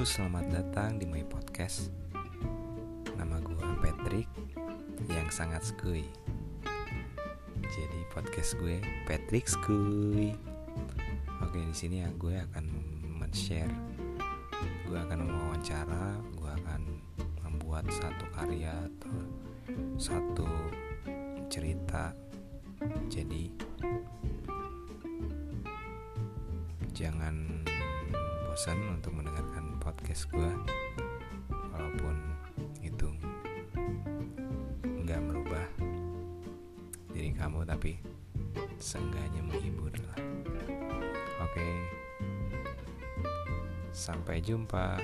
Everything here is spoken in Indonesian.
Selamat datang di my podcast. Nama gue Patrick yang sangat skuy. Jadi podcast gue Patrick Skuy. Oke, di sini ya gue akan men-share, gue akan mewawancara, gue akan membuat satu karya atau satu cerita. Jadi jangan bosan untuk mendengarkan podcast gue walaupun itu nggak merubah diri kamu tapi seenggaknya menghibur lah. Oke sampai jumpa